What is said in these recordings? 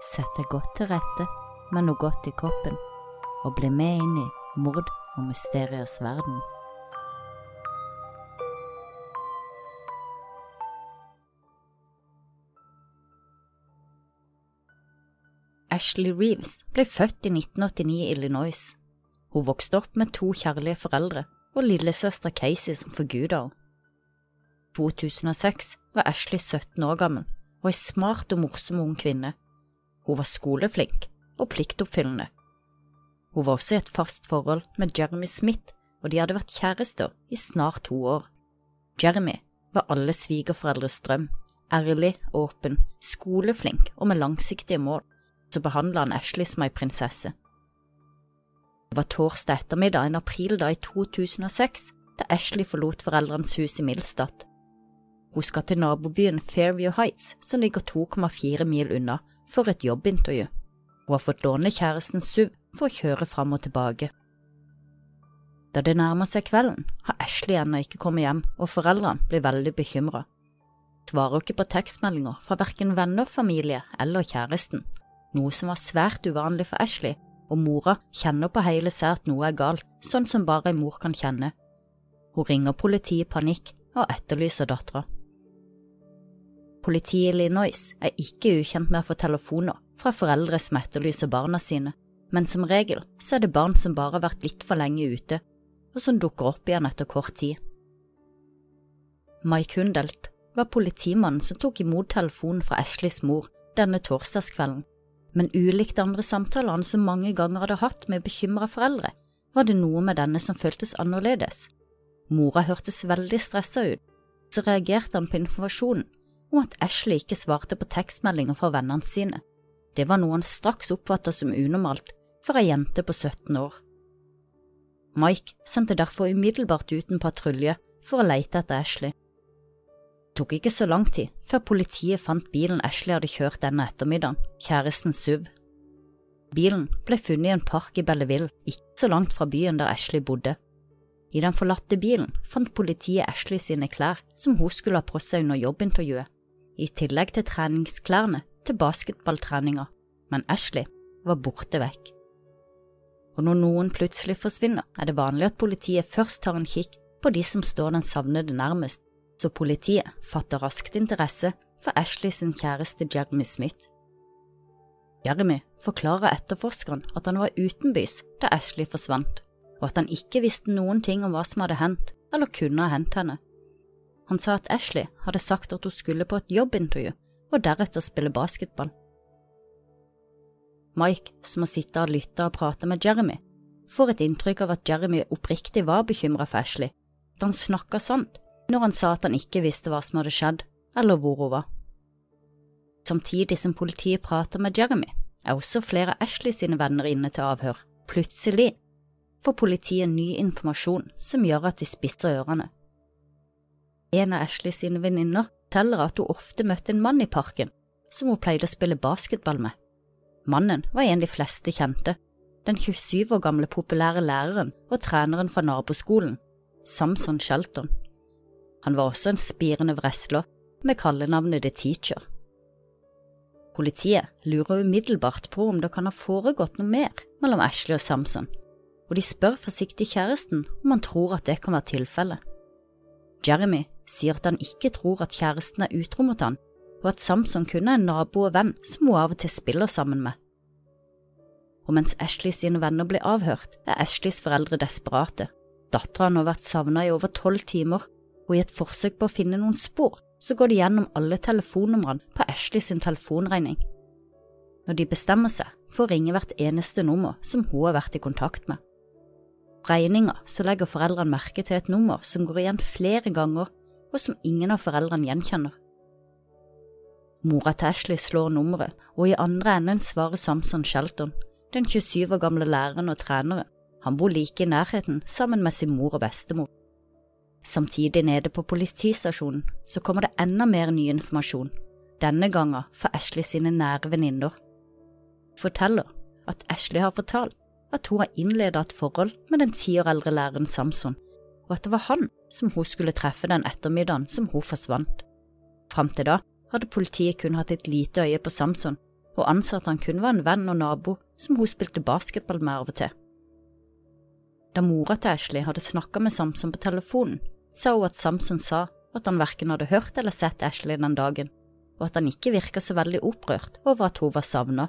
Sett deg godt til rette med noe godt i kroppen, og bli med inn i mord og mysteriers verden. Ashley Reeves ble født i 1989 i Illinois. Hun vokste opp med to kjærlige foreldre og lillesøstera Casey som forguda henne. 2006 var Ashley 17 år gammel og ei smart og morsom ung kvinne. Hun var skoleflink og pliktoppfyllende. Hun var også i et fast forhold med Jeremy Smith, og de hadde vært kjærester i snart to år. Jeremy var alle svigerforeldres drøm, ærlig, åpen, skoleflink og med langsiktige mål så behandla han Ashley som ei prinsesse. Det var torsdag ettermiddag en aprildag i 2006 da Ashley forlot foreldrenes hus i Milstad. Hun skal til nabobyen Fairview Heights, som ligger 2,4 mil unna, for et jobbintervju. Hun har fått låne kjærestens SUV for å kjøre fram og tilbake. Da det nærmer seg kvelden, har Ashley ennå ikke kommet hjem, og foreldrene blir veldig bekymra. Svarer ikke på tekstmeldinger fra verken venner, familie eller kjæresten, noe som var svært uvanlig for Ashley, og mora kjenner på hele seg at noe er galt, sånn som bare ei mor kan kjenne. Hun ringer politiet i panikk og etterlyser dattera. Politiet i Illinois er ikke ukjent med å få telefoner fra foreldre som etterlyser barna sine, men som regel så er det barn som bare har vært litt for lenge ute, og som dukker opp igjen etter kort tid. Mike Hundelt var politimannen som tok imot telefonen fra Ashleys mor denne torsdagskvelden men ulikt andre samtaler han så mange ganger hadde hatt med bekymra foreldre, var det noe med denne som føltes annerledes. Mora hørtes veldig stressa ut, så reagerte han på informasjonen om at Ashley ikke svarte på tekstmeldinger fra vennene sine. Det var noe han straks oppfattet som unormalt for ei jente på 17 år. Mike sendte derfor umiddelbart ut en patrulje for å leite etter Ashley. Det tok ikke så lang tid før politiet fant bilen Ashley hadde kjørt denne ettermiddagen, kjæresten SUV. Bilen ble funnet i en park i Belleville, ikke så langt fra byen der Ashley bodde. I den forlatte bilen fant politiet Ashley sine klær som hun skulle ha på seg under jobbintervjuet, i tillegg til treningsklærne til basketballtreninga, men Ashley var borte vekk. Og når noen plutselig forsvinner, er det vanlig at politiet først tar en kikk på de som står den savnede nærmest, så politiet fatter raskt interesse for Ashley sin kjæreste Jeremy Smith. Jeremy forklarer etterforskeren at han var utenbys da Ashley forsvant, og at han ikke visste noen ting om hva som hadde hendt eller kunne ha hendt henne. Han sa at Ashley hadde sagt at hun skulle på et jobbintervju og deretter spille basketball. Mike, som har sittet og lyttet og pratet med Jeremy, får et inntrykk av at Jeremy oppriktig var bekymret for Ashley, at han snakket sant når han sa at han ikke visste hva som hadde skjedd, eller hvor hun var. Samtidig som politiet prater med Jeremy, er også flere av Ashley sine venner inne til avhør. Plutselig får politiet ny informasjon som gjør at de spisser ørene. En av Ashley sine venninner forteller at hun ofte møtte en mann i parken som hun pleide å spille basketball med. Mannen var en de fleste kjente, den 27 år gamle populære læreren og treneren fra naboskolen, Samson Shelton. Han var også en spirende wrestler med kallenavnet The Teacher. Politiet lurer umiddelbart på om det kan ha foregått noe mer mellom Ashley og Samson, og de spør forsiktig kjæresten om han tror at det kan være tilfellet. Jeremy sier at han ikke tror at kjæresten er utro mot han, og at Samson kun er en nabo og venn som hun av og til spiller sammen med. Og mens Ashley sine venner blir avhørt, er Ashleys foreldre desperate. Dattera har nå vært savnet i over tolv timer, og i et forsøk på å finne noen spor, så går de gjennom alle telefonnumrene på Ashley sin telefonregning. Når de bestemmer seg for å ringe hvert eneste nummer som hun har vært i kontakt med. Regninga så legger foreldrene merke til et nummer som går igjen flere ganger, og som ingen av foreldrene gjenkjenner. Mora til Ashley slår nummeret, og i andre enden svarer Samson Shelton, den 27 år gamle læreren og treneren. Han bor like i nærheten sammen med sin mor og bestemor. Samtidig nede på politistasjonen så kommer det enda mer ny informasjon, denne gangen fra Ashley sine nære venninner. Forteller at Ashley har fortalt at hun har innledet et forhold med den ti år eldre læreren Samson, og at det var han som hun skulle treffe den ettermiddagen som hun forsvant. Fram til da hadde politiet kun hatt et lite øye på Samson, og anså at han kun var en venn og nabo som hun spilte basketball med av og til. Da mora til Ashley hadde snakka med Samson på telefonen, sa hun at Samson sa at han verken hadde hørt eller sett Ashley den dagen, og at han ikke virka så veldig opprørt over at hun var savna.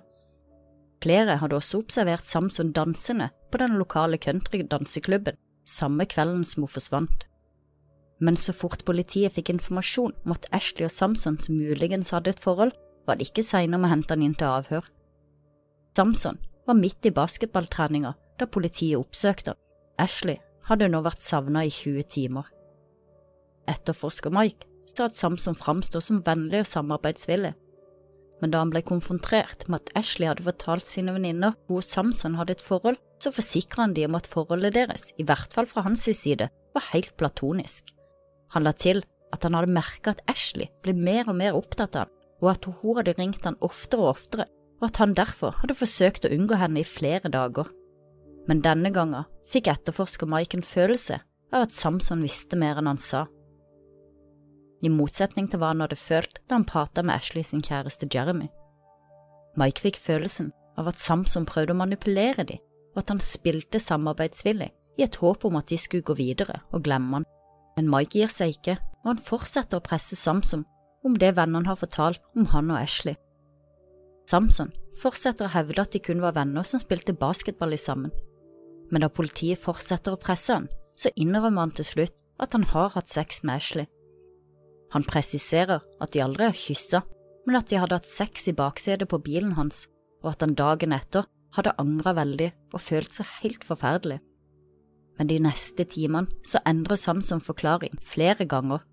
Flere hadde også observert Samson dansende på den lokale countrydanseklubben samme kvelden som hun forsvant. Men så fort politiet fikk informasjon om at Ashley og Samson muligens hadde et forhold, var det ikke seinere med å hente han inn til avhør. Samson var midt i basketballtreninga da politiet oppsøkte han. Ashley hadde nå vært savna i 20 timer. Etterforsker Mike sa at Samson framstod som vennlig og samarbeidsvillig, men da han ble konfrontert med at Ashley hadde fortalt sine venninner hvor Samson hadde et forhold, så forsikra han de om at forholdet deres, i hvert fall fra hans side, var helt platonisk. Han la til at han hadde merka at Ashley ble mer og mer opptatt av han, og at hun hadde ringt han oftere og oftere, og at han derfor hadde forsøkt å unngå henne i flere dager. Men denne gangen fikk etterforsker Mike en følelse av at Samson visste mer enn han sa. I motsetning til hva han hadde følt da han prata med Ashley sin kjæreste Jeremy. Mike fikk følelsen av at Samson prøvde å manipulere dem, og at han spilte samarbeidsvillig i et håp om at de skulle gå videre og glemme han. Men Mike gir seg ikke, og han fortsetter å presse Samson om det vennene har fortalt om han og Ashley. Samson fortsetter å hevde at de kun var venner som spilte basketball sammen, men da politiet fortsetter å presse han, så innrømmer han til slutt at han har hatt sex med Ashley. Han presiserer at de aldri har kyssa, men at de hadde hatt sex i baksetet på bilen hans, og at han dagen etter hadde angra veldig og følt seg helt forferdelig. Men de neste timene så endrer Samson forklaring flere ganger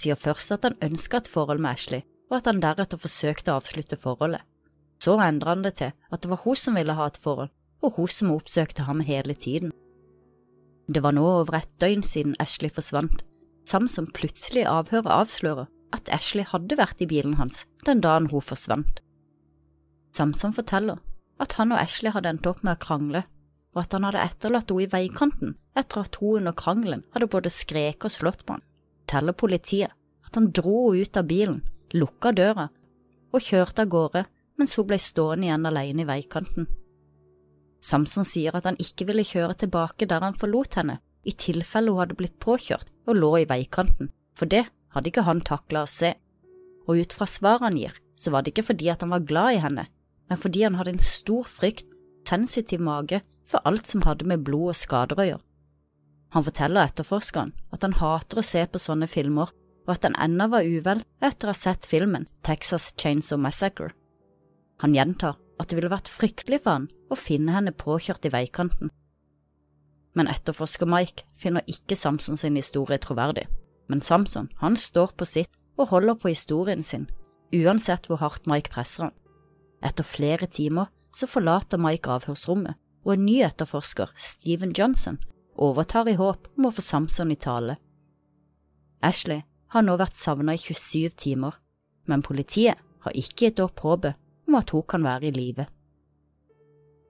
sier først at han ønska et forhold med Ashley, og at han deretter forsøkte å avslutte forholdet. Så endra han det til at det var hun som ville ha et forhold, og hun som oppsøkte ham hele tiden. Det var nå over et døgn siden Ashley forsvant, Samson plutselig avhøret avslører at Ashley hadde vært i bilen hans den dagen hun forsvant. Samson forteller at han og Ashley hadde endt opp med å krangle, og at han hadde etterlatt henne i veikanten etter at hun under krangelen hadde både skreket og slått på han Teller politiet at han dro henne ut av bilen, lukka døra og kjørte av gårde mens hun ble stående igjen alene i veikanten. Samson sier at han ikke ville kjøre tilbake der han forlot henne, i tilfelle hun hadde blitt påkjørt og lå i veikanten, for det hadde ikke han takla å se, og ut fra svaret han gir, så var det ikke fordi at han var glad i henne, men fordi han hadde en stor frykt, sensitiv mage for alt som hadde med blod og skader å gjøre. Han forteller etterforskeren at han hater å se på sånne filmer, og at han ennå var uvel etter å ha sett filmen Texas Chainsaw Massacre. Han gjentar at det ville vært fryktelig for han å finne henne påkjørt i veikanten. Men etterforsker Mike finner ikke Samson sin historie troverdig, men Samson han står på sitt og holder på historien sin, uansett hvor hardt Mike presser han. Etter flere timer så forlater Mike avhørsrommet, og en ny etterforsker, Steven Johnson, overtar i håp om å få Samson i tale. Ashley har nå vært savnet i 27 timer, men politiet har ikke gitt opp håpet om at hun kan være i live.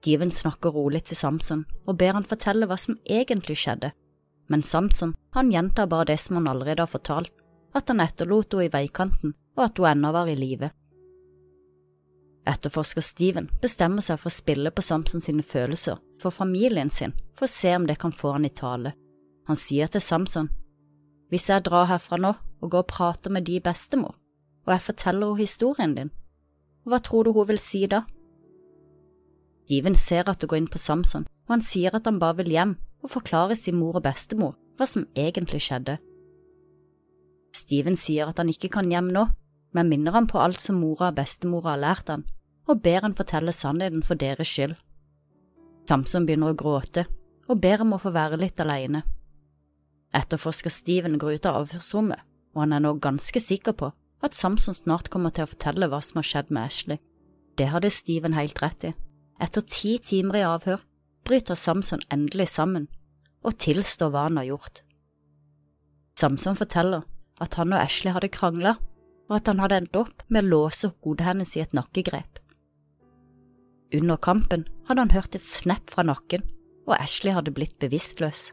Steven snakker rolig til Samson og ber han fortelle hva som egentlig skjedde, men Samson han gjentar bare det som han allerede har fortalt, at han etterlot henne i veikanten og at hun ennå var i live. Etterforsker Steven bestemmer seg for å spille på Samson sine følelser for familien sin for å se om det kan få han i tale. Han sier til Samson, hvis jeg drar herfra nå og går og prater med de bestemor, og jeg forteller henne historien din, hva tror du hun vil si da? Steven ser at det går inn på Samson, og han sier at han bare vil hjem og forklare sin mor og bestemor hva som egentlig skjedde. Steven sier at han ikke kan hjem nå, men minner han på alt som mora og bestemora har lært han, og ber han fortelle sannheten for deres skyld. Samson begynner å gråte og ber om å få være litt alene. Etterforsker Steven går ut av avhørsrommet, og han er nå ganske sikker på at Samson snart kommer til å fortelle hva som har skjedd med Ashley. Det hadde Steven helt rett i. Etter ti timer i avhør bryter Samson endelig sammen og tilstår hva han har gjort. Samson forteller at han og Ashley hadde krangla, og at han hadde endt opp med å låse hodet hennes i et nakkegrep. Under kampen hadde han hørt et snepp fra nakken, og Ashley hadde blitt bevisstløs.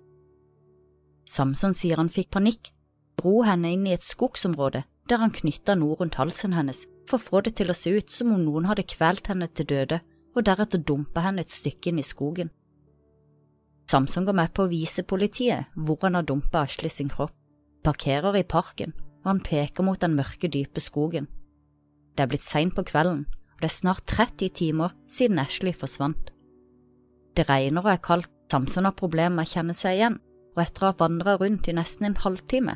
Samson sier han fikk panikk, dro henne inn i et skogsområde der han knytta noe rundt halsen hennes for å få det til å se ut som om noen hadde kvelt henne til døde og deretter dumpe henne et stykke inn i skogen. Samson går med på å vise politiet hvor han har dumpa Ashley sin kropp, parkerer i parken, og han peker mot den mørke, dype skogen. Det er blitt seint på kvelden, og det er snart 30 timer siden Ashley forsvant. Det regner og er kaldt, Samson har problemer med å kjenne seg igjen, og etter å ha vandret rundt i nesten en halvtime,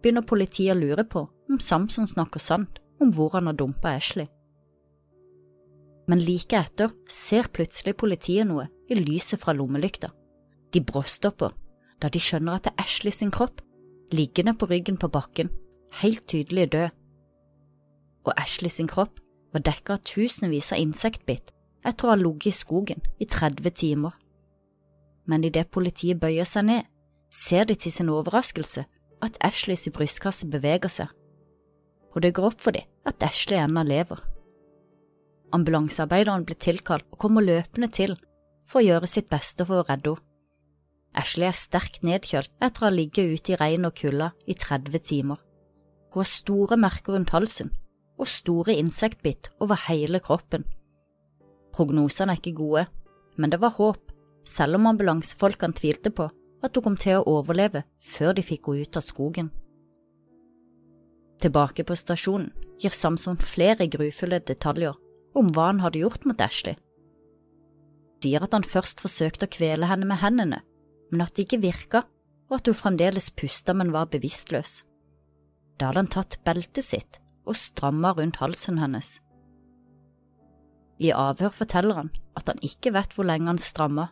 begynner politiet å lure på om Samson snakker sant om hvor han har dumpa Ashley. Men like etter ser plutselig politiet noe i lyset fra lommelykta. De bråstopper da de skjønner at det er Ashley sin kropp, liggende på ryggen på bakken, helt tydelig død. Og Ashley sin kropp var dekket av tusenvis av insektbitt etter å ha ligget i skogen i 30 timer. Men idet politiet bøyer seg ned, ser de til sin overraskelse at Ashleys brystkasse beveger seg, og det går opp for dem at Ashley ennå lever. Ambulansearbeideren blir tilkalt og kommer løpende til for å gjøre sitt beste for å redde henne. Ashley er sterkt nedkjølt etter å ha ligget ute i regn og kulda i 30 timer. Hun har store merker rundt halsen og store insektbitt over hele kroppen. Prognosene er ikke gode, men det var håp, selv om ambulansefolkene tvilte på at hun kom til å overleve før de fikk henne ut av skogen. Tilbake på stasjonen gir Samson flere grufulle detaljer om hva han hadde gjort mot Ashley. Sier at han først forsøkte å kvele henne med hendene, men at det ikke virka, og at hun fremdeles pusta, men var bevisstløs. Da hadde han tatt beltet sitt og stramma rundt halsen hennes. I avhør forteller han at han ikke vet hvor lenge han stramma,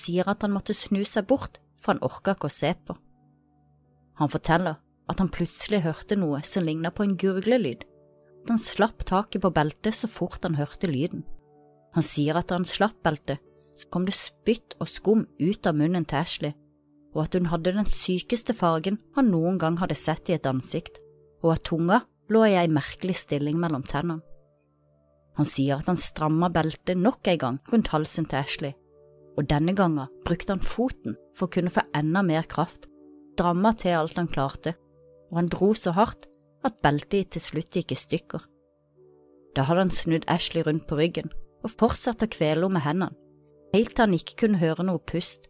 sier at han måtte snu seg bort, for han orka ikke å se på. Han forteller at han plutselig hørte noe som ligna på en gurglelyd, han slapp taket på beltet så fort han hørte lyden. Han sier at da han slapp beltet, så kom det spytt og skum ut av munnen til Ashley, og at hun hadde den sykeste fargen han noen gang hadde sett i et ansikt, og at tunga lå i ei merkelig stilling mellom tennene. Han sier at han stramma beltet nok en gang rundt halsen til Ashley, og denne gangen brukte han foten for å kunne få enda mer kraft, dramma til alt han klarte, og han dro så hardt at beltet til slutt gikk i stykker. Da hadde han snudd Ashley rundt på ryggen og fortsatte å kvele henne med hendene, helt til han ikke kunne høre noe pust.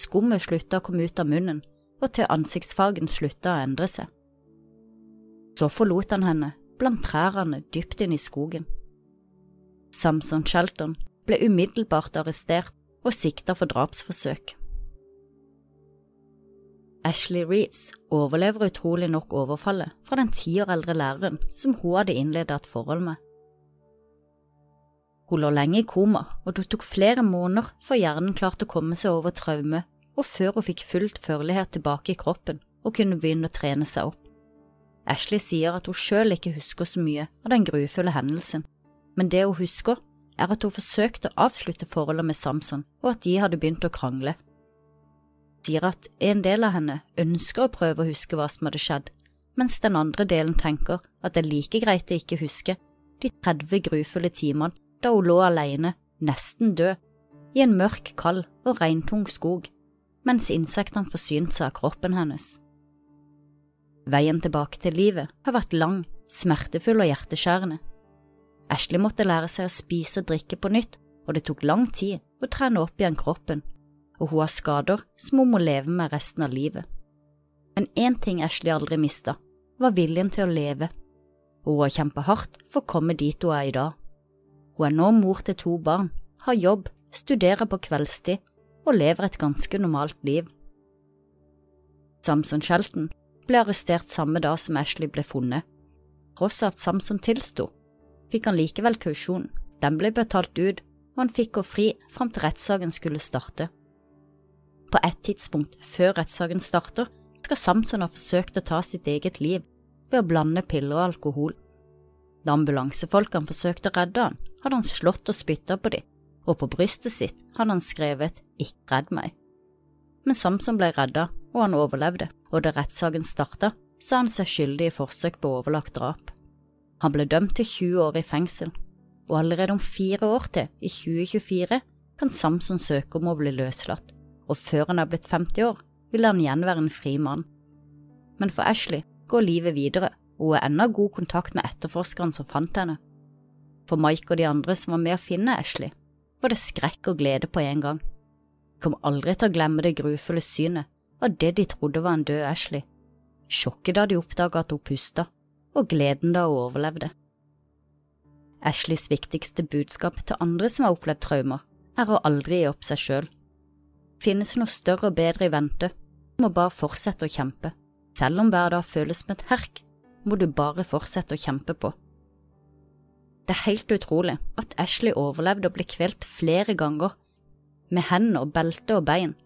Skummet slutta å komme ut av munnen, og til ansiktsfargen slutta å endre seg. Så forlot han henne blant trærne dypt inn i skogen. Samson Shelton ble umiddelbart arrestert og sikta for drapsforsøk. Ashley Reeves overlever utrolig nok overfallet fra den ti år eldre læreren som hun hadde innledet et forhold med. Hun lå lenge i koma, og det tok flere måneder før hjernen klarte å komme seg over traumet, og før hun fikk fullt førlighet tilbake i kroppen og kunne begynne å trene seg opp. Ashley sier at hun selv ikke husker så mye av den grufulle hendelsen, men det hun husker, er at hun forsøkte å avslutte forholdet med Samson, og at de hadde begynt å krangle. Sier at en del av henne ønsker å prøve å huske hva som hadde skjedd, mens den andre delen tenker at det er like greit å ikke huske de 30 grufulle timene da hun lå alene, nesten død, i en mørk, kald og regntung skog, mens insektene forsynte seg av kroppen hennes. Veien tilbake til livet har vært lang, smertefull og hjerteskjærende. Ashley måtte lære seg å spise og drikke på nytt, og det tok lang tid å trene opp igjen kroppen, og hun har skader som hun må leve med resten av livet. Men én ting Ashley aldri mista, var viljen til å leve, hun har kjempet hardt for å komme dit hun er i dag. Hun er nå mor til to barn, har jobb, studerer på kveldstid og lever et ganske normalt liv. Samson Shelton ble arrestert samme dag som Ashley ble funnet. Tross at Samson tilsto, fikk han likevel kausjon. Den ble betalt ut, og han fikk gå fri fram til rettssaken skulle starte. På et tidspunkt før rettssaken starter, skal Samson ha forsøkt å ta sitt eget liv ved å blande piller og alkohol. Da ambulansefolkene forsøkte å redde han, hadde han slått og spytta på dem, og på brystet sitt hadde han skrevet Ikke redd meg. Men Samson ble redda, og han overlevde, og da rettssaken starta, sa han seg skyldig i forsøk på overlagt drap. Han ble dømt til 20 år i fengsel, og allerede om fire år til, i 2024, kan Samson søke om å bli løslatt, og før han er blitt 50 år, vil han igjen være en fri mann. Men for Ashley går livet videre, og hun er ennå god kontakt med etterforskeren som fant henne. For Mike og de andre som var med å finne Ashley, var det skrekk og glede på en gang. De kom aldri til å glemme det grufulle synet av det de trodde var en død Ashley, sjokket da de oppdaga at hun pusta, og gleden da hun overlevde. Ashleys viktigste budskap til andre som har opplevd traumer, er å aldri gi opp seg sjøl. Finnes noe større og bedre i vente, Du må bare fortsette å kjempe. Selv om hver dag føles som et herk, må du bare fortsette å kjempe på. Det er helt utrolig at Ashley overlevde å bli kvelt flere ganger, med hender, belte og bein.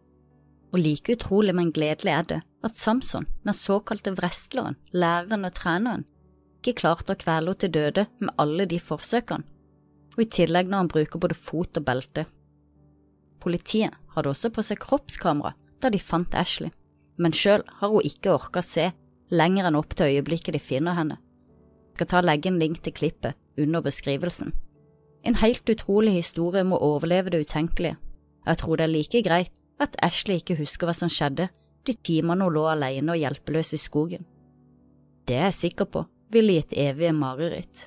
Og like utrolig, men gledelig er det at Samson, den såkalte wrestleren, læreren og treneren, ikke klarte å kvele henne til døde med alle de forsøkene, og i tillegg når han bruker både fot og belte. Politiet hadde også på seg kroppskamera da de fant Ashley, men sjøl har hun ikke orka se lenger enn opp til øyeblikket de finner henne. Jeg skal ta og legge en link til klippet under beskrivelsen. En helt utrolig historie om å overleve det utenkelige. Jeg tror det er like greit at Ashley ikke husker hva som skjedde de timene hun lå alene og hjelpeløs i skogen. Det er jeg sikker på ville gitt evige mareritt.